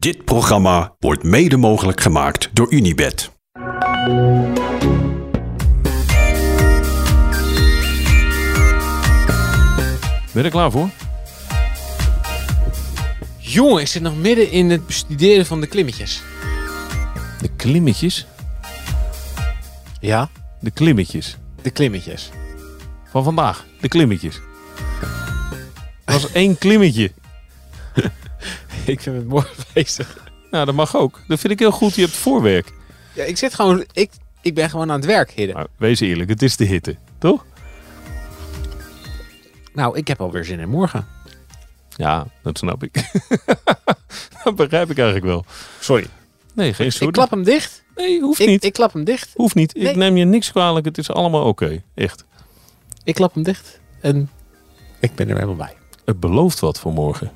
Dit programma wordt mede mogelijk gemaakt door Unibed. Ben je er klaar voor? Jongen, ik zit nog midden in het bestuderen van de klimmetjes. De klimmetjes? Ja? De klimmetjes. De klimmetjes. Van vandaag. De klimmetjes. Dat was één klimmetje. ik vind het mooi bezig. Nou, dat mag ook. Dat vind ik heel goed. Je hebt voorwerk. Ja, ik zit gewoon... Ik, ik ben gewoon aan het werk, Hidden. Maar wees eerlijk, het is de hitte. Toch? Nou, ik heb alweer zin in morgen. Ja, dat snap ik. dat begrijp ik eigenlijk wel. Sorry. Nee, geen sorry. Ik klap hem dicht. Nee, hoeft Ik, niet. ik klap hem dicht. Hoeft niet. Ik Nee. neem je niks kwalijk. Het is allemaal oké. Echt. Ik klap hem dicht. En ik ben er helemaal bij. Het belooft wat voor morgen.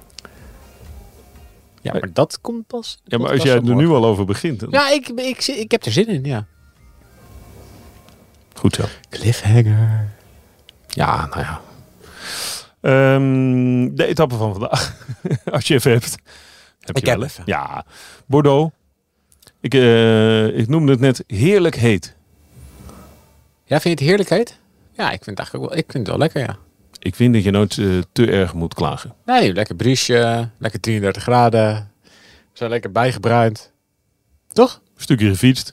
Ja, maar dat komt pas. Ja, maar als jij er nu al over begint. dan- Ja, ik, ik, ik, ik heb er zin in, ja. Goed zo. Cliffhanger. Ja, nou ja. Ehm, de etappe van vandaag. Als je even hebt. Heb Ik je heb even. Ja. Bordeaux. Ik, eh, ik noemde het net heerlijk heet. Ja, vind je het heerlijk heet? Ja, ik vind het eigenlijk ook wel, ik vind het wel lekker, ja. Ik vind dat je nooit eh, te erg moet klagen. Nee, lekker briesje, lekker 33 graden. Zo lekker bijgebruind. Toch? Stukje gefietst.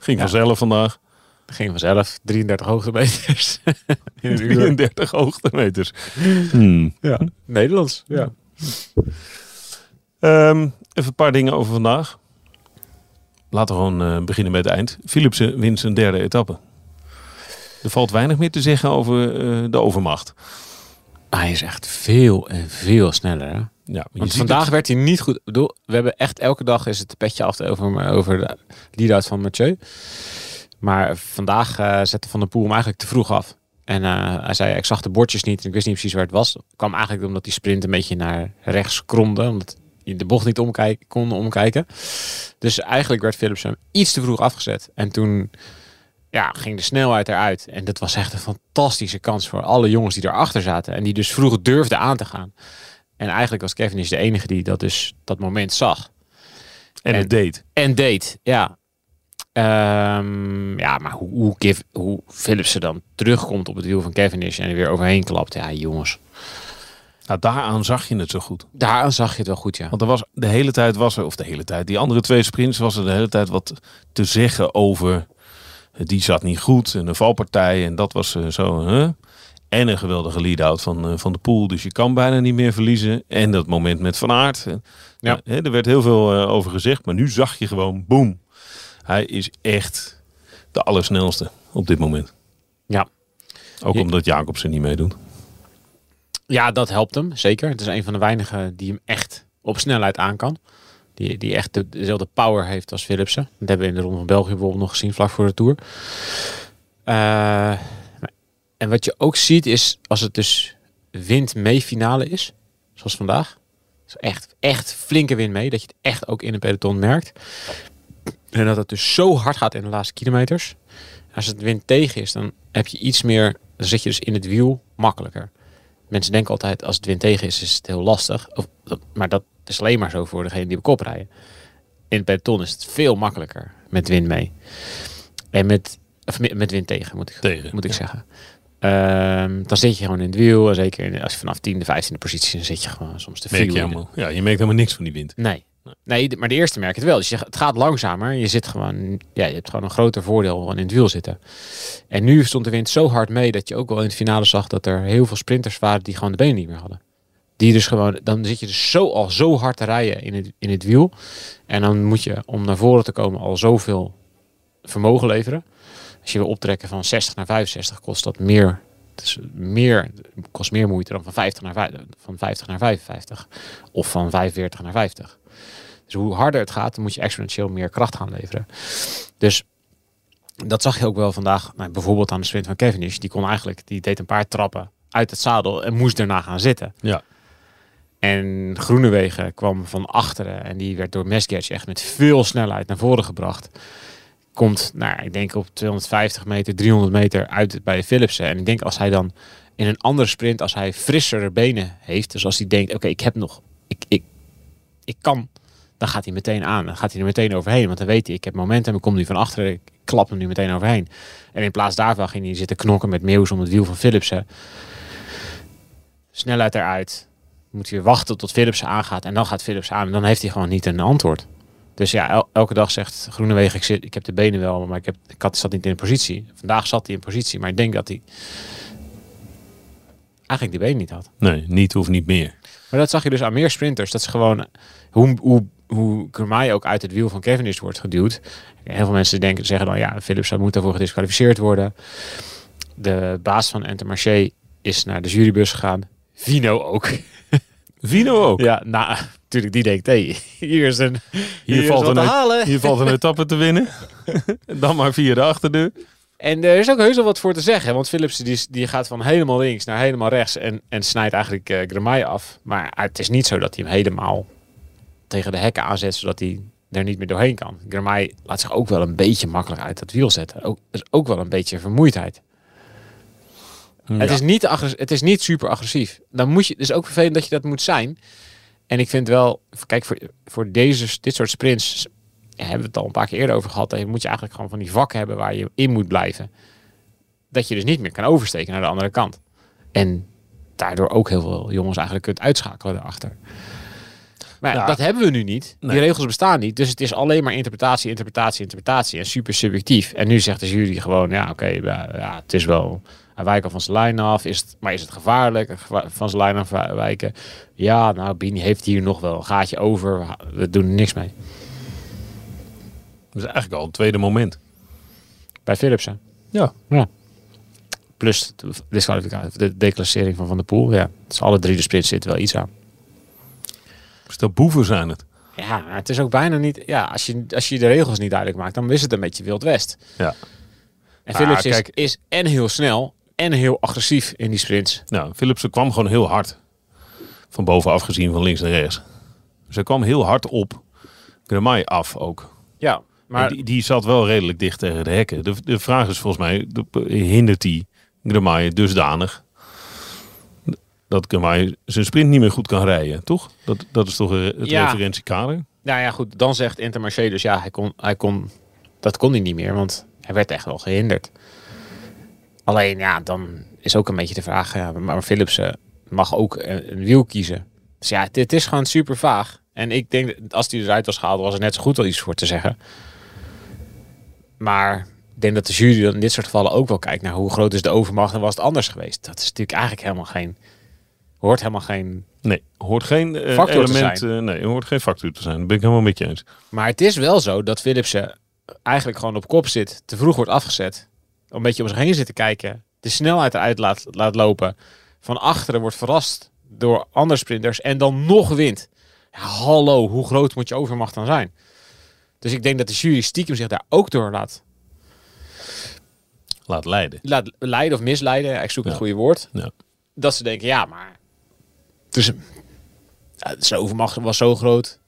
Ging Ja. vanzelf vandaag. Ging vanzelf. 33 hoogtemeters. In een uur. 33 hoogtemeters. Hmm. Ja. Nederlands. Ja. Ehm, even een paar dingen over vandaag. Laten we gewoon eh, beginnen met het eind. Philipsen wint zijn derde etappe. Er valt weinig meer te zeggen over eh, de overmacht. Hij is echt veel en veel sneller. Hè? Ja, je Want vandaag het. werd hij niet goed. Bedoel, we hebben echt elke dag is het petje af over, over de lead-out van Mathieu. Maar vandaag eh, zette Van der Poel hem eigenlijk te vroeg af. En eh, hij zei, ik zag de bordjes niet en ik wist niet precies waar het was. kwam eigenlijk omdat die sprint een beetje naar rechts kromde. Omdat hij de bocht niet omkijken, kon omkijken. Dus eigenlijk werd Philipsen iets te vroeg afgezet. En toen ja, ging de snelheid eruit. En dat was echt een fantastische kans voor alle jongens die erachter zaten. En die dus vroeg durfden aan te gaan. En eigenlijk was Kevin is de enige die dat dus dat moment zag. En het deed. En deed, ja. Ehm, ja, maar hoe, hoe, Kev, hoe Philipsen dan terugkomt op het wiel van Cavendish en er weer overheen klapt. Ja, jongens. Nou, daaraan zag je het zo goed. Daar zag je het wel goed, ja. Want er was de hele tijd was er, of de hele tijd, die andere twee sprints was er de hele tijd wat te zeggen over. Eh, Die zat niet goed en een valpartij en dat was eh, zo. En een geweldige lead-out van, eh, van de pool. Dus je kan bijna niet meer verliezen. En dat moment met Van Aert. eh, Ja. hè, er werd heel veel eh, over gezegd. Maar nu zag je gewoon, boom. Hij is echt de allersnelste op dit moment. Ja. Ook Je- omdat Jacobsen niet meedoet. Ja, dat helpt hem, zeker. Het is een van de weinigen die hem echt op snelheid aan kan. Die, die echt de- dezelfde power heeft als Philipsen. Dat hebben we in de Ronde van België bijvoorbeeld nog gezien, vlak voor de Tour. Eh, en wat je ook ziet is, als het dus wind mee finale is, zoals vandaag. echt, echt flinke wind mee, dat je het echt ook in een peloton merkt. En dat het dus zo hard gaat in de laatste kilometers. Als het wind tegen is, dan heb je iets meer, dan zit je dus in het wiel makkelijker. Mensen denken altijd als het wind tegen is, is het heel lastig. Of, maar dat is alleen maar zo voor degene die op kop rijden. In het peloton is het veel makkelijker met wind mee. En met, of met wind tegen, moet ik, Tegen, moet ik ja. zeggen. Ehm, dan zit je gewoon in het wiel. En zeker in- als je vanaf 10e, 15e positie, dan zit je gewoon soms te je, veel. helemaal, ja, je merkt helemaal niks van die wind. Nee. Nee, maar de eerste merk je het wel. Dus je, het gaat langzamer. Je zit gewoon, ja, je hebt gewoon een groter voordeel van in het wiel zitten. En nu stond de wind zo hard mee dat je ook wel in het finale zag dat er heel veel sprinters waren die gewoon de benen niet meer hadden. Dus gewoon, dan zit je dus zo al zo hard te rijden in het, in het wiel. En dan moet je om naar voren te komen al zoveel vermogen leveren. Als je wil optrekken van 60 naar 65 kost dat meer. Is meer, kost meer moeite dan van 50 naar, vijf- van 50 naar 55. Of van 45 naar 50. Dus hoe harder het gaat, dan moet je exponentieel meer kracht gaan leveren. Dus dat zag je ook wel vandaag, nou, bijvoorbeeld aan de sprint van Cavendish. Die kon eigenlijk, die deed een paar trappen uit het zadel en moest daarna gaan zitten. Ja. En Groenewegen kwam van achteren en die werd door Mesgetch echt met veel snelheid naar voren gebracht. Komt, nou, ik denk op 250 meter, 300 meter uit bij Philipsen. En ik denk als hij dan in een andere sprint, als hij frissere benen heeft, dus als hij denkt, oké, ik heb nog, ik, ik, ik kan, dan gaat hij meteen aan. Dan gaat hij er meteen overheen. Want dan weet hij, ik heb momentum, ik kom nu van achteren, ik klap hem nu meteen overheen. En in plaats daarvan ging hij zitten knokken met Meeuws om het wiel van Philipsen. Snelheid eruit. Moet hij weer wachten tot Philipsen aangaat. En dan gaat Philipsen aan. En dan heeft hij gewoon niet een antwoord. Dus ja, el- elke dag zegt Groenewegen, ik, zit, ik heb de benen wel, maar ik, heb, ik had, zat niet in positie. Vandaag zat hij in positie, maar ik denk dat hij eigenlijk die benen niet had. Nee, niet of niet meer. Maar dat zag je dus aan meer sprinters. Dat is gewoon hoe, hoe, hoe ook uit het wiel van Cavendish wordt geduwd. Heel veel mensen denken, zeggen dan, ja, Philips moet daarvoor gedisqualificeerd worden. De baas van Intermarché is naar de jurybus gegaan. Vino ook. Vino ook. Ja, nou, natuurlijk, die denkt, hey, hier is een Hier, valt een, te halen. hier valt een etappe te winnen. Dan maar via de achterdeur. En er is ook heus wel wat voor te zeggen. Want Philips die, die gaat van helemaal links naar helemaal rechts. En, en snijdt eigenlijk Gramai af. Maar het is niet zo dat hij hem helemaal tegen de hekken aanzet. Zodat hij er niet meer doorheen kan. Gramai laat zich ook wel een beetje makkelijk uit dat wiel zetten. Ook, is ook wel een beetje vermoeidheid. Het, is niet het is niet super agressief. Dan moet je, het is ook vervelend dat je dat moet zijn. En ik vind wel, kijk, voor, voor deze, dit soort sprints ja, hebben we het al een paar keer eerder over gehad. Dan moet je eigenlijk gewoon van die vakken hebben waar je in moet blijven. Dat je dus niet meer kan oversteken naar de andere kant. En daardoor ook heel veel jongens eigenlijk kunt uitschakelen daarachter. Maar ja, dat hebben we nu niet. Nee. Die regels bestaan niet. Dus het is alleen maar interpretatie, interpretatie, interpretatie. En super subjectief. En nu zegt de jury gewoon, ja oké, ja, ja, het is wel... Hij wijkt al van zijn lijn af. Is het, maar is het gevaarlijk geva- van zijn lijn af wijken? Ja, nou, Bini heeft hier nog wel een gaatje over. We, doen er niks mee. Dat is eigenlijk al een tweede moment. Bij Philipsen. Ja. Ja. Plus de disqualificatie, de declassering van Van der Poel. Ja, dus alle drie de sprints zitten wel iets aan. Dus dat boeven zijn het. Ja, maar het is ook bijna niet... Ja, als je, als je de regels niet duidelijk maakt, dan is het een beetje Wild West. Ja. En Ah, Philips is, kijk. is en heel snel en heel agressief in die sprints. Nou, Philipsen kwam gewoon heel hard. Van bovenaf gezien, van links naar rechts. Hij kwam heel hard op. Gramai af ook. Ja, Maar die, die zat wel redelijk dicht tegen de hekken. De, de vraag is volgens mij, de- hindert die Gramai dusdanig dat Gramai zijn sprint niet meer goed kan rijden, toch? Dat, dat is toch het Ja. referentiekader? nou ja, goed, dan zegt Intermarché dus ja, hij kon, hij kon, dat kon hij niet meer, want hij werd echt wel gehinderd. Alleen ja, dan is ook een beetje de vraag, ja, maar Philips eh, mag ook een, een wiel kiezen. Dus ja, dit is gewoon super vaag. En ik denk, dat als hij eruit was gehaald, was er net zo goed wel iets voor te zeggen. Maar ik denk dat de jury dan in dit soort gevallen ook wel kijkt naar hoe groot is de overmacht en was het anders geweest. Dat is natuurlijk eigenlijk helemaal geen, hoort helemaal geen Nee, hoort geen eh, Factor te element. zijn. eh, nee, hoort geen factor te zijn. Dat ben ik helemaal met je eens. Maar het is wel zo dat Philipsen eigenlijk gewoon op kop zit, te vroeg wordt afgezet, een beetje om zich heen zit te kijken, de snelheid eruit laat, laat lopen, van achteren wordt verrast door andere sprinters en dan nog wint. Ja, hallo, hoe groot moet je overmacht dan zijn? Dus ik denk dat de jury stiekem zich daar ook door laat, Laat leiden. laat leiden of misleiden. Ik zoek het Ja. goede woord. Ja. Dat ze denken, ja, maar dus, ja, zijn overmacht was zo groot.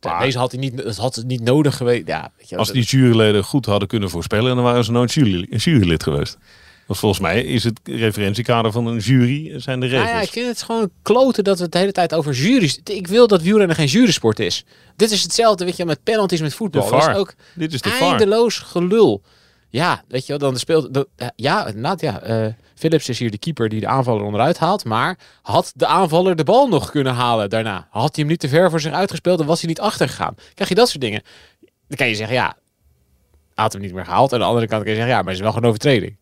Maar- Deze had hij niet, had het niet nodig geweest. Ja, weet je, Als die juryleden goed hadden kunnen voorspellen, dan waren ze nooit jury, jurylid geweest. Want volgens mij is het referentiekader van een jury zijn de regels. Nou ja, ik vind het gewoon kloten dat we het de hele tijd over juries... Ik wil dat wielrennen geen jurysport is. Dit is hetzelfde, weet je, met penalties met voetbal. Dat is ook Dit is de eindeloos gelul. Ja, weet je wel, dan speelt... dat- ja, inderdaad, ja. eh Philips is hier de keeper die de aanvaller onderuit haalt. Maar had de aanvaller de bal nog kunnen halen daarna? Had hij hem niet te ver voor zich uitgespeeld, dan was hij niet achter gegaan. Krijg je dat soort dingen? Dan kan je zeggen, ja, had hem niet meer gehaald. Aan de andere kant kan je zeggen, ja, maar het is wel gewoon een overtreding.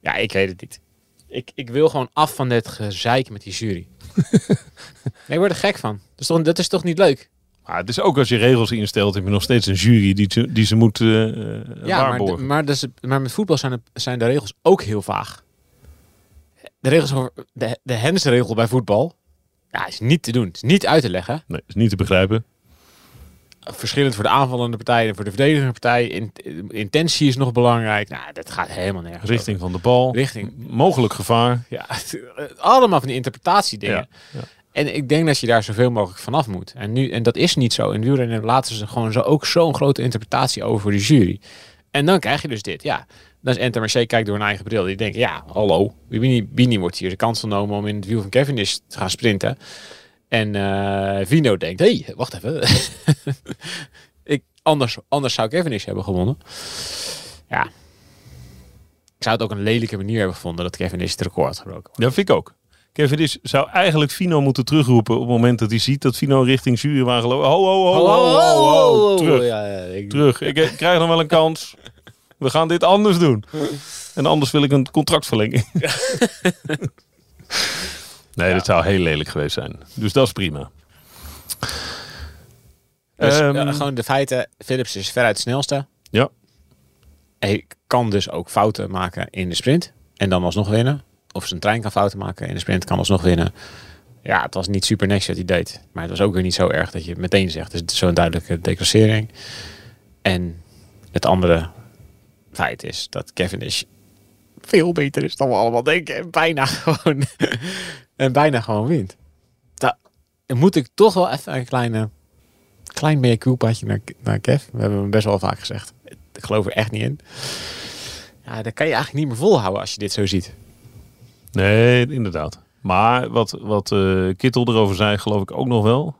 Ja, ik weet het niet. Ik, ik wil gewoon af van dit gezeik met die jury. nee, ik word er gek van. Dat is toch, dat is toch niet leuk? Maar het is ook als je regels instelt, heb je nog steeds een jury die, ze- die ze moet eh Ja, maar, dus, maar met voetbal zijn de, zijn de regels ook heel vaag. De regels over de, de hensregel bij voetbal ja, is niet te doen. is niet uit te leggen. Nee, is niet te begrijpen. Verschillend voor de aanvallende partij en voor de verdedigende partij. In, intentie is nog belangrijk. Nou, dat gaat helemaal nergens. Richting van de bal. Richting. Mogelijk gevaar. Ja, allemaal van die interpretatiedingen. Ja, ja. En ik denk dat je daar zoveel mogelijk vanaf moet. En, nu, en dat is niet zo. In wielrennen laten ze gewoon zo, ook zo'n grote interpretatie over voor de jury. En dan krijg je dus dit. Ja, dan is Intermarché kijkt door een eigen bril. Die denken, ja, hallo. Bini, Bini wordt hier de kans genomen om in het wiel van Cavendish te gaan sprinten. En eh, Vino denkt, hé, hey, wacht even. ik, anders, anders zou Cavendish hebben gewonnen. Ja. Ik zou het ook een lelijke manier hebben gevonden dat Cavendish het record had gebroken. Dat vind ik ook. Kevin is, zou eigenlijk Fino moeten terugroepen op het moment dat hij ziet dat Fino richting jurywagen loopt. Ho, ho, ho, ho, ho, ho, terug. Ja, ja, ik- Terug. Ik, ik krijg nog wel een kans. We gaan dit anders doen. En anders wil ik een contractverlenging. nee, dat zou heel lelijk geweest zijn. Dus dat is prima. Dus, Ehm, gewoon de feiten. Philips is veruit de snelste. Ja. Hij kan dus ook fouten maken in de sprint. En dan alsnog winnen. Of zijn trein kan fouten maken in de sprint. Kan alsnog winnen. Ja, het was niet super niks wat hij deed. Maar het was ook weer niet zo erg dat je meteen zegt. Dus het is zo'n duidelijke declassering. En het andere feit is dat Cavendish veel beter is dan we allemaal denken. En bijna gewoon, en bijna gewoon wint. Da- Dan moet ik toch wel even een kleine klein meer culpaatje naar, naar Kev. We hebben hem best wel vaak gezegd. Ik geloof er echt niet in. Ja, dat kan je eigenlijk niet meer volhouden als je dit zo ziet. Nee, inderdaad. Maar wat, wat eh, Kittel erover zei, geloof ik ook nog wel.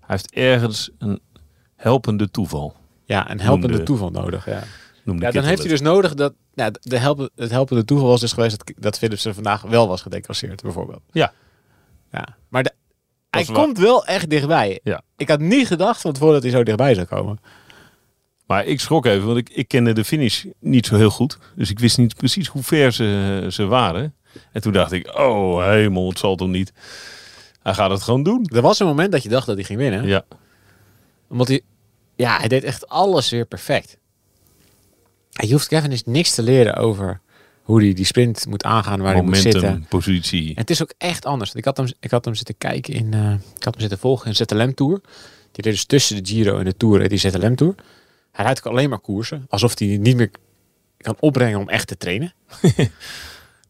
Hij heeft ergens een helpende toeval. Ja, een helpende toeval nodig. Ja, Noemde ja dan heeft hij dus nodig dat... Ja, de helpen, het helpende toeval was dus geweest dat, dat Philips er vandaag wel was gedeclasseerd, bijvoorbeeld. Ja. ja. Maar de, hij komt wel echt dichtbij. Ja. Ik had niet gedacht van tevoren dat hij zo dichtbij zou komen. Maar ik schrok even, want ik, ik kende de finish niet zo heel goed. Dus ik wist niet precies hoe ver ze, ze waren. En toen dacht ik, oh hemel, het zal toch niet. Hij gaat het gewoon doen. Er was een moment dat je dacht dat hij ging winnen. Ja, Omdat hij, ja, hij deed echt alles weer perfect. Je hoeft Kevin is niks te leren over hoe hij die sprint moet aangaan, waar hij moet zitten. momentum, positie. En het is ook echt anders. Ik had hem, ik had hem zitten kijken in, eh, ik had hem zitten volgen in ZLM Tour. Die deed dus tussen de Giro en de Tour, reed die ZLM Tour. Hij rijdt ook alleen maar koersen, alsof hij niet meer kan opbrengen om echt te trainen.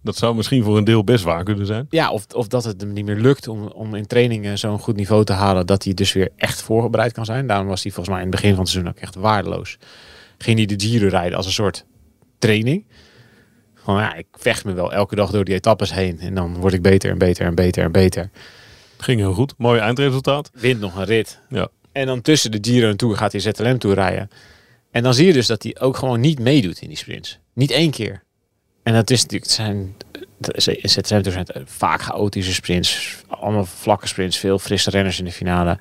Dat zou misschien voor een deel best waar kunnen zijn. Ja, of, of dat het hem niet meer lukt om, om in trainingen zo'n goed niveau te halen dat hij dus weer echt voorbereid kan zijn. Daarom was hij volgens mij in het begin van het seizoen ook echt waardeloos. Ging hij de Giro rijden als een soort training. Van ja, ik vecht me wel elke dag door die etappes heen en dan word ik beter en beter en beter en beter. Ging heel goed. Mooi eindresultaat. Wint nog een rit. Ja. En dan tussen de Giro en Tour gaat hij ZLM Tour rijden. En dan zie je dus dat hij ook gewoon niet meedoet in die sprints. Niet één keer. En dat is natuurlijk, het zijn, ZLM Tour zijn vaak chaotische sprints. Allemaal vlakke sprints, veel frisse renners in de finale.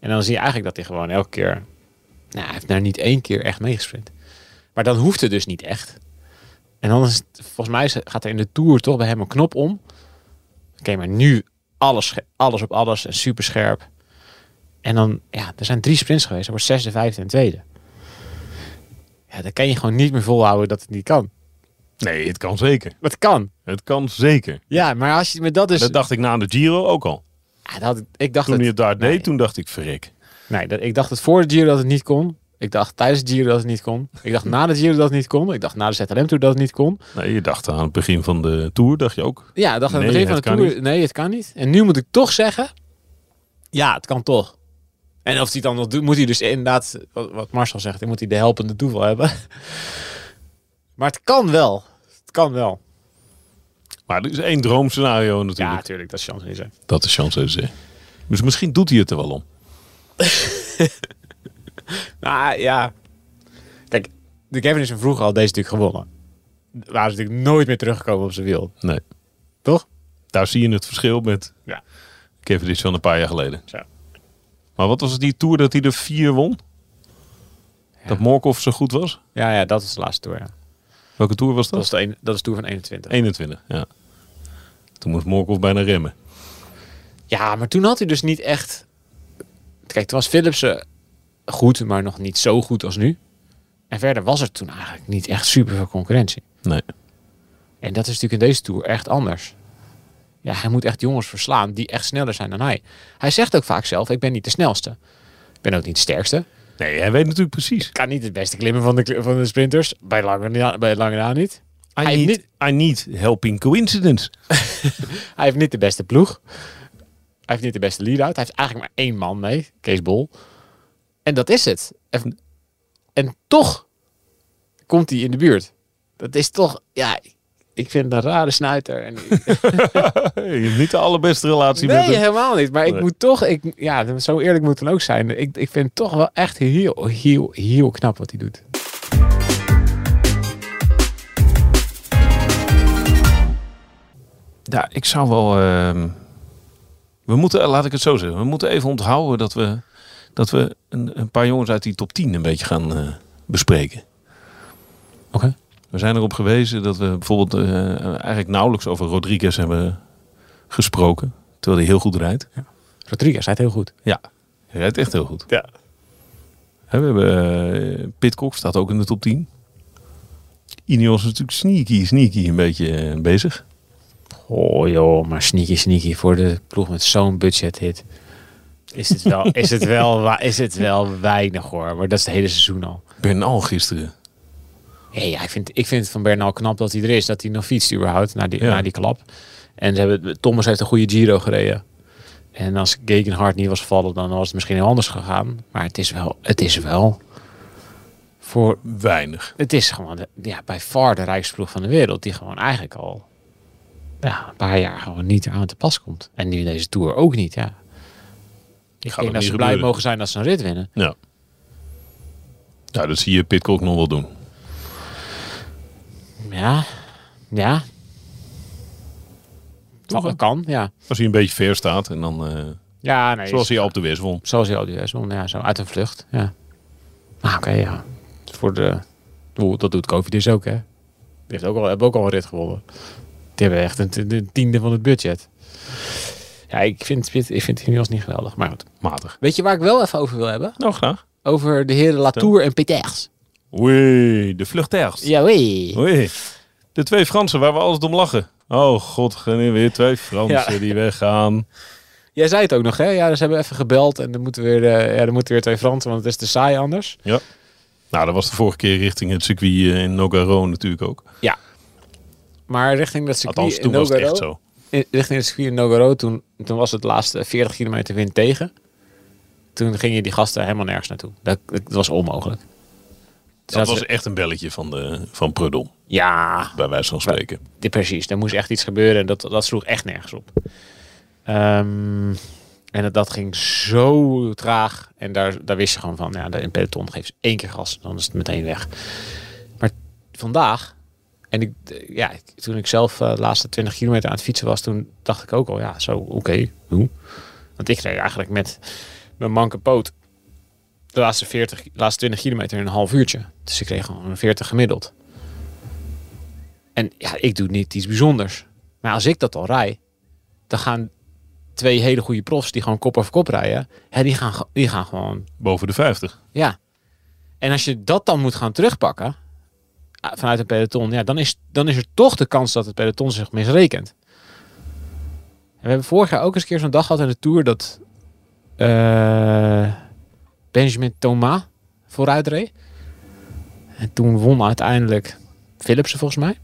En dan zie je eigenlijk dat hij gewoon elke keer, nou, hij heeft daar niet één keer echt meegesprint. Maar dan hoeft het dus niet echt. En dan is het, volgens mij gaat er in de Tour toch bij hem een knop om. Oké, maar nu alles, alles op alles en super scherp. En dan, ja, er zijn drie sprints geweest. Er wordt zesde, vijfde en tweede. Ja, dan kan je gewoon niet meer volhouden dat het niet kan. Nee, het kan zeker. Het kan. Het kan zeker. Ja, maar als je met dat is... Dat dacht ik na de Giro ook al. ja, dat, ik dacht Toen hij het, het daar nee. deed, toen dacht ik, verrek. Nee, dat, ik dacht het voor de Giro dat het niet kon. Ik dacht tijdens de Giro dat het niet kon. Ik dacht na de Giro dat het niet kon. Ik dacht na de ZLM Tour dat het niet kon. Nee, je dacht aan het begin van de Tour, dacht je ook. Ja, dacht aan het Nee, begin van het de Tour. niet. Nee, het kan niet. En nu moet ik toch zeggen... Ja, het kan toch. En of hij het dan nog doet, moet hij dus inderdaad... Wat, Marcel zegt, dan moet hij de helpende toeval hebben. Maar het kan wel. Het kan wel. Maar er is één droomscenario Ja, natuurlijk. natuurlijk. Dat is chance Dat is chance Dus misschien doet hij het er wel om. Nou ja. Kijk, de Kevin is vroeger al deze natuurlijk gewonnen. Waar ze natuurlijk nooit meer teruggekomen op zijn wiel. Nee. Toch? Daar zie je het verschil met Ja. Kevin is van een paar jaar geleden. Zo. Maar wat was het die Tour dat hij er vier won? Dat Morkov zo goed was? Ja, ja, dat is de laatste tour. Ja. Welke Tour was Dat, dat? is de een, dat is tour van 21. 21, ja. Toen moest Morkov bijna remmen. Ja, maar toen had hij dus niet echt... Kijk, toen was Philipsen goed, maar nog niet zo goed als nu. En verder was er toen eigenlijk niet echt super veel concurrentie. Nee. En dat is natuurlijk in deze tour echt anders. Ja, hij moet echt jongens verslaan die echt sneller zijn dan hij. Hij zegt ook vaak zelf, ik ben niet de snelste. Ik ben ook niet de sterkste. Nee, hij weet natuurlijk precies. Ik kan niet het beste klimmen van de, van de sprinters. Bij lange, bij lange na niet. I Hij need, I need helping coincidence. Hij heeft niet de beste ploeg. Hij heeft niet de beste lead-out. Hij heeft eigenlijk maar één man mee. Kees Bol. En dat is het. En, en toch komt hij in de buurt. Dat is toch... Ja, ik, vind het een rare snuiter. En, Je hebt niet de allerbeste relatie met nee, helemaal niet. Maar ik Nee. moet toch, ik, ja, zo eerlijk moet het dan ook zijn. Ik, ik vind het toch wel echt heel, heel, heel knap wat hij doet. Ja, ik zou wel... ehm, we moeten, laat ik het zo zeggen. We moeten even onthouden dat we, dat we een, een paar jongens uit die top 10 een beetje gaan eh, bespreken. Oké. We zijn erop gewezen dat we bijvoorbeeld eh, eigenlijk nauwelijks over Rodriguez hebben gesproken. Terwijl hij heel goed rijdt. Rodriguez, hij het heel goed. Ja, hij rijdt echt heel goed. Ja. Hè, We hebben uh, Pitcock, staat ook in de top 10. Ineos is natuurlijk sneaky, sneaky een beetje eh, bezig. Oh joh, maar sneaky sneaky voor de ploeg met zo'n budget hit. Is het wel, is het wel, is het wel weinig hoor. Maar dat is het hele seizoen al. Bernal gisteren. Ja, ik, vind, ik vind het van Bernal knap dat hij er is. Dat hij nog fietst überhaupt na die, Ja. na die klap. En ze hebben, Thomas heeft een goede Giro gereden. En als Gegenhard niet was gevallen, dan was het misschien heel anders gegaan. Maar het is wel, het is wel voor, Weinig. het is gewoon de, ja, bij far de rijkste ploeg van de wereld. Die gewoon eigenlijk al ja, een paar jaar gewoon niet aan te pas komt. En nu in deze Tour ook niet, ja. Ik Gaat denk dat niet ze blij mogen zijn dat ze een rit winnen. Ja. Ja, dat zie je Pitcock nog wel doen. Ja, ja. Toch, dat kan, ja. Als hij een beetje ver staat en dan... eh, Ja, nee. zoals hij op de West won. Zoals hij al die won, ja, zo uit een vlucht, ja. Ah, oké, ja. Voor de... Dat doet Covid dus ook, hè. Die heeft ook al, hebben ook al een rit gewonnen. Die hebben echt een, een tiende van het budget. Ja, ik vind, ik vind Ineos niet geweldig, maar goed. Matig. Weet je waar ik wel even over wil hebben? Nou, graag. Over de heren Latour en Peters. Oei, de vluchters. Ja, wee. Oei. De twee Fransen waar we altijd om lachen. Oh god, er weer twee Fransen Ja. die weggaan. Jij zei het ook nog, hè? Ja, ze hebben even gebeld en er moeten weer, eh, ja, er moeten weer twee Fransen, want het is te saai anders. Nou, dat was de vorige keer richting het circuit eh, in Nogaro natuurlijk ook. Maar richting dat circuit Althans, in toen was het echt zo. in- richting het circuit in Nogaro, toen, toen was het laatste 40 kilometer wind tegen. Toen gingen die gasten helemaal nergens naartoe. Dat, dat was onmogelijk. Dat Zaten was echt een belletje van, de, van Prudhomme, Ja, bij wijze van spreken. precies. Er moest echt iets gebeuren en dat, dat sloeg echt nergens op. Ehm, en dat, dat ging zo traag. En daar, daar wist je gewoon van, ja, in peloton geeft ze één keer gas, dan is het meteen weg. Maar vandaag, en ik, ja, ik- toen ik zelf eh, de laatste 20 kilometer aan het fietsen was, toen dacht ik ook al, ja, zo, oké, hoe? Want ik reed eigenlijk met mijn manke poot de laatste, 40, de laatste 20 kilometer in een half uurtje. Dus ik kreeg gewoon een 40 gemiddeld. En ja, ik doe niet iets bijzonders. Maar als ik dat al rij, dan gaan twee hele goede profs die gewoon kop over kop rijden, hè, die, gaan, die gaan gewoon, Boven de 50. ja. En als je dat dan moet gaan terugpakken vanuit een peloton, ja, dan is, dan is er toch de kans dat het peloton zich misrekent. En we hebben vorig jaar ook eens een keer zo'n dag gehad in de Tour dat eh, Benjamin Thomas vooruit reed. En toen won uiteindelijk Philipsen volgens mij.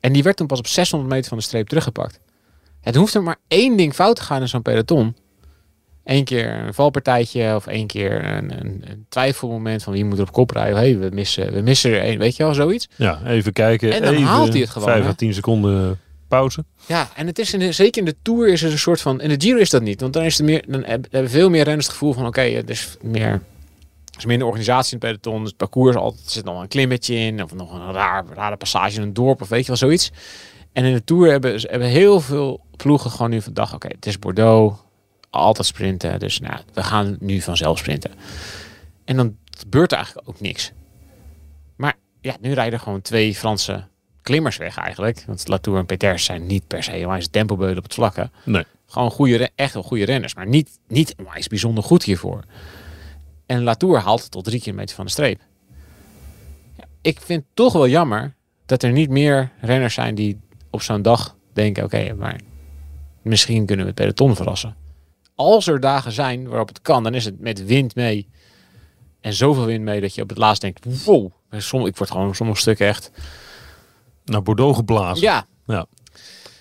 En die werd toen pas op 600 meter van de streep teruggepakt. Het hoeft er maar één ding fout te gaan in zo'n peloton. Eén keer een valpartijtje of één keer een, een, een twijfelmoment van wie moet er op kop rijden. Hey, we missen, we missen er één, weet je wel, zoiets. Ja, even kijken. En dan even haalt hij het gewoon, 5 hè? à 10 seconden pauze. Ja, en het is in de, zeker in de Tour is er een soort van... In de Giro is dat niet, want dan, is er meer, dan heb- hebben veel meer renners het gevoel van... Oké, er is meer... Er is minder organisatie in het peloton. Dus het parcours altijd, zit nog een klimmetje in. Of nog een raar, rare passage in een dorp. Of weet je wel, zoiets. En in de Tour hebben, ze hebben heel veel ploegen gewoon nu van dag... Oké, het is Bordeaux. Altijd sprinten. Dus nou, we gaan nu vanzelf sprinten. En dan gebeurt er eigenlijk ook niks. Maar ja, nu rijden gewoon twee Franse klimmers weg eigenlijk. Want Latour en Peters zijn niet per se onwijs tempobeulen op het vlakke. Nee. Gewoon goede, echt wel goede renners. Maar niet, niet onwijs bijzonder goed hiervoor. En Latour haalt tot drie kilometer van de streep. Ja, ik vind het toch wel jammer dat er niet meer renners zijn die op zo'n dag denken... Oké, maar misschien kunnen we het peloton verrassen. Als er dagen zijn waarop het kan, dan is het met wind mee. En zoveel wind mee dat je op het laatst denkt... Wow, ik word gewoon sommige stukken echt... Naar Bordeaux geblazen. Ja,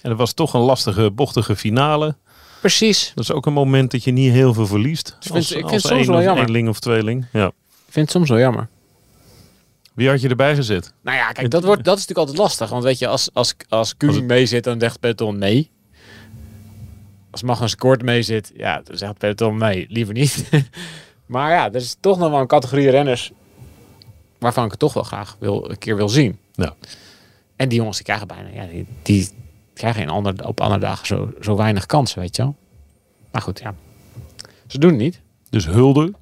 En het was toch een lastige, bochtige finale. precies. Dat is ook een moment dat je niet heel veel verliest. vind- Als, ik vind als het soms wel of jammer. eenling of tweeling. Ja. Ik vind het soms wel jammer. Wie had je erbij gezet? Nou ja, kijk, dat, wordt, dat is natuurlijk altijd lastig. Want weet je, als, als, als Kuhn mee zit, dan zegt peloton nee. Als Magnus Kort mee zit, ja, dan zegt peloton nee, liever niet. maar ja, er is toch nog wel een categorie renners waarvan ik het toch wel graag wil, een keer wil zien. Ja. En die jongens die krijgen bijna, ja, die, die krijgen in ander, op andere dagen zo, zo weinig kansen, weet je wel. Maar goed, ja. Ze doen het niet. Dus Hulde.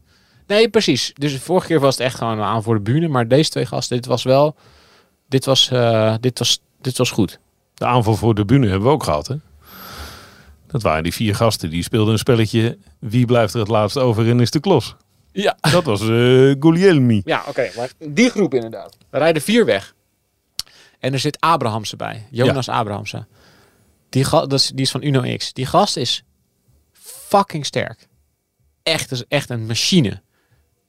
Nee, precies. Dus de vorige keer was het echt gewoon aan voor de bühne. Maar deze twee gasten, dit was wel... Dit was, eh, dit was, dit was goed. De aanval voor de bühne hebben we ook gehad, hè? Dat waren die vier gasten. Die speelden een spelletje. Wie blijft er het laatst over en is de klos? Ja. Dat was eh Guglielmi. Ja, oké. maar die groep inderdaad. Er rijden vier weg. En er zit Abrahamse bij. Jonas Abrahamse. Die, dat is, die is van Uno X. Die gast is fucking sterk. Echt, is echt een machine.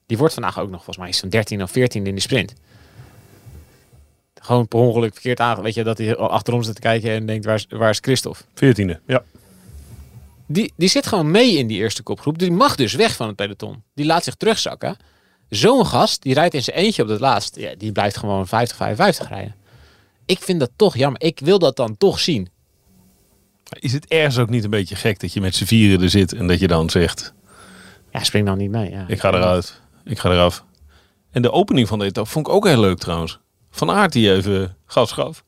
Die wordt vandaag ook nog volgens mij zo'n 13 of 14 in de sprint. Gewoon per ongeluk verkeerd aan. Weet je, dat hij achterom zit te kijken en denkt, waar is, waar is Christophe? Veertiende. Ja. Die, die zit gewoon mee in die eerste kopgroep. Die mag dus weg van het peloton. Die laat zich terugzakken. Zo'n gast, die rijdt in zijn eentje op het laatst. Ja, die blijft gewoon 50, 55 rijden. Ik vind dat toch jammer. Ik wil dat dan toch zien. Is het ergens ook niet een beetje gek dat je met z'n vieren er zit en dat je dan zegt: Ja, spring dan niet mee. Ja. Ik ga eruit. Ik ga eraf. En de opening van de etappe vond ik ook heel leuk trouwens. Van Aert die even gas gaf.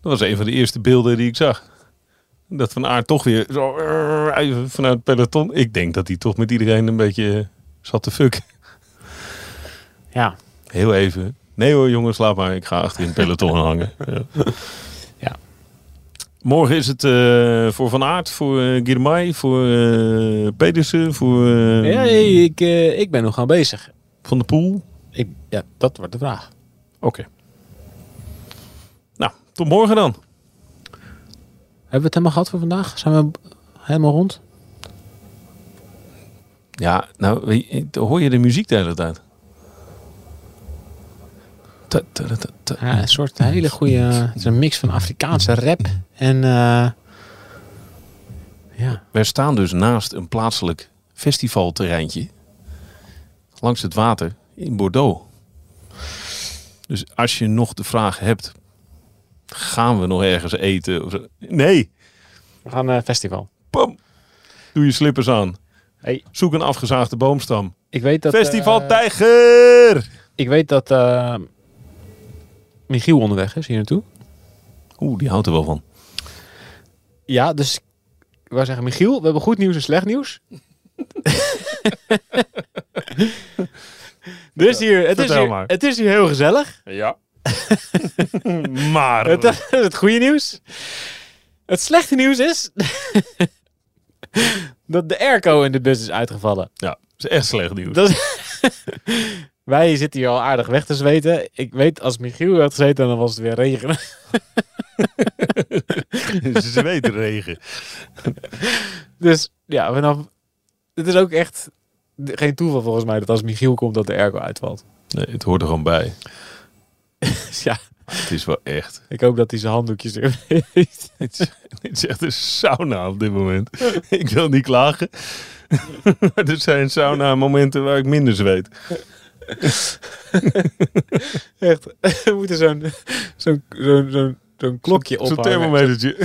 Dat was een van de eerste beelden die ik zag. Dat Van Aert toch weer zo eh, even vanuit het peloton. Ik denk dat hij toch met iedereen een beetje zat te fucken. Ja. Heel even. Nee hoor jongens, laat maar. Ik ga achter in het peloton hangen. Ja. Ja. Morgen is het eh, voor Van Aert, voor uh, Girmay, voor Pedersen, voor Ja, ik, ik ben nog aan bezig. Van de Poel. Ik, ja, dat wordt de vraag. Oké. Nou, tot morgen dan. Hebben we het helemaal gehad voor vandaag? Zijn we helemaal rond? Ja, nou, hoor je de muziek de hele tijd? Ta- ta- ta- ta- ta- Ja, een soort hele goede... Het is een mix van Afrikaanse rap en... eh, ja. We staan dus naast een plaatselijk festivalterreintje. Langs het water in Bordeaux. Dus als je nog de vraag hebt, gaan we nog ergens eten? Of zo? Nee, We gaan naar festival. pam. Doe je slippers aan. Hey, Zoek een afgezaagde boomstam. ik weet dat... Festival eh, Tijger! Ik weet dat eh, Michiel onderweg is hier naartoe. Oeh, die houdt er wel van. Ja, dus ik wou zeggen, Michiel, we hebben goed nieuws en slecht nieuws. dus hier, het is hier, maar. het is hier heel gezellig. Ja. maar. Het, is het goede nieuws. Het slechte nieuws is dat de airco in de bus is uitgevallen. Ja, dat is echt slecht nieuws. Dat is- Wij zitten hier al aardig weg te zweten. Ik weet, als Michiel had gezeten, dan was het weer regen. Ze weten regen. Dus ja, vanaf. Het is ook echt geen toeval volgens mij dat als Michiel komt dat de airco uitvalt. Nee, het hoort er gewoon bij. Ja, Het is wel echt. ik hoop dat hij zijn handdoekjes er heeft. Het is, echt een sauna op dit moment. ik wil niet klagen. maar er zijn sauna momenten waar ik minder zweet. Echt. We moeten zo'n zo'n zo'n zo'n zo'n klokje Zo'n ophangen. thermometertje.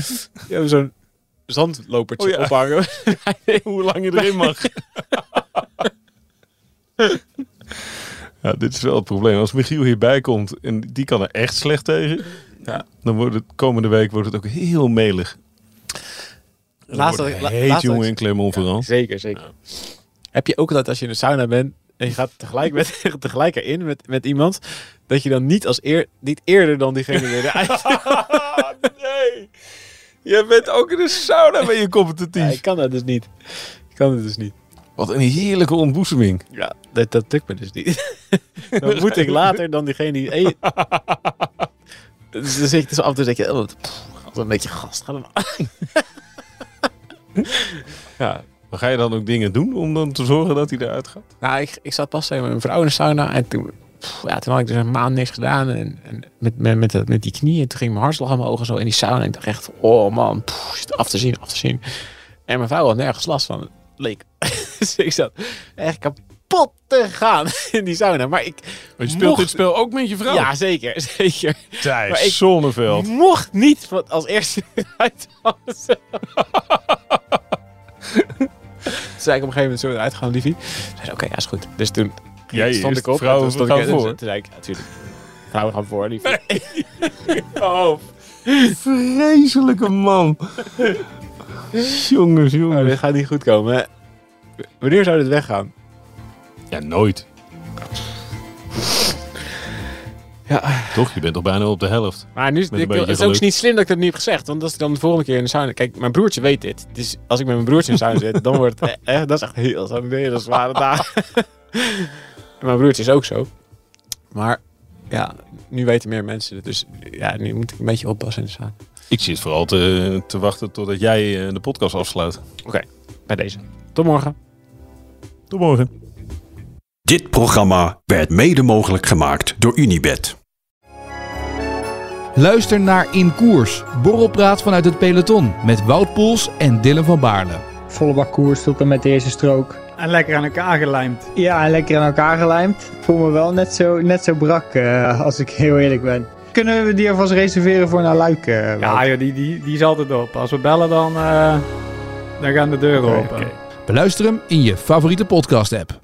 Ja, zo'n zandlopertje Oh ja. ophangen. Hoe lang je erin mag. Ja, dit is wel het probleem. Als Michiel hierbij komt en die kan er echt slecht tegen. Ja. Dan wordt het komende week wordt het ook heel melig. Laatst Laatst had ik- la- heet jongen in Clermont-Ferrand. Zeker, zeker. Heb je ook dat als je in de sauna bent en je gaat tegelijk, met, tegelijk erin met, met iemand, dat je dan niet als eer, niet eerder dan diegene weer eruit... nee. Jij bent ook in de sauna ben je competitief. Ja, ik kan dat dus niet. Ik kan het dus niet. Wat een heerlijke ontboezeming. Ja, dat, dat lukt me dus niet. dan moet ik later dan diegene die... Hey, dus dan zit je dus af en toe zeg je... Oh, een beetje gast. Ga dan ja. Maar ga je dan ook dingen doen om dan te zorgen dat hij eruit gaat? Nou, ik, ik zat pas met mijn vrouw in de sauna en toen... pff, Ja, toen had ik dus een maand niks gedaan en, en met, met, met, dat- met die knie. En toen ging mijn hartslag aan mijn ogen zo in die sauna. En ik dacht echt, oh man, pff, af te zien, af te zien. En mijn vrouw had nergens last van, leek. Dus ik zat echt kapot te gaan in die sauna. Maar ik Maar je speelt Mocht- dit spel ook met je vrouw? Ja, zeker. Zeker. Thijs maar ik- Zonneveld. Mocht niet van- als eerste uit Toen zei ik op een gegeven moment, we eruit gaan, liefie? Oké, ja, is goed. Dus toen Jij stond ik op. vrouwen stond ik, voor. Toen zei ik, natuurlijk. Vrouwen gaan voor, liefie. oh, Vreselijke man. jongens, jongens. dit gaat niet goed komen. hè. Wanneer zou dit weggaan? Ja, nooit. Ja, Toch, je bent toch bijna op de helft. maar nu is ik, het is ook niet slim dat ik dat niet heb gezegd. Want als ik dan de volgende keer in de sauna... Kijk, mijn broertje weet dit. Dus als ik met mijn broertje in de sauna zit, dan wordt het... eh, dat is echt heel, dat is een hele zware dag. En mijn broertje is ook zo. Maar ja, nu weten meer mensen het. Dus ja, nu moet ik een beetje oppassen in de sauna. Ik zit vooral te, te wachten totdat jij eh, de podcast afsluit. Bij deze. Tot morgen. Tot morgen. Dit programma werd mede mogelijk gemaakt door Unibed. Luister naar In Koers, borrelpraat vanuit het peloton met Wout Poels en Dylan van Baarle. Volle bak koers tot en met de eerste strook. En lekker aan elkaar gelijmd. Ja, en lekker aan elkaar gelijmd. Voel me wel net zo, net zo brak, eh, als ik heel eerlijk ben. Kunnen we die alvast reserveren voor naar Luik? eh? Ja, joh, die, die, die is altijd op. Als we bellen, dan, eh, dan gaan de deuren open. Beluister hem in je favoriete podcast app.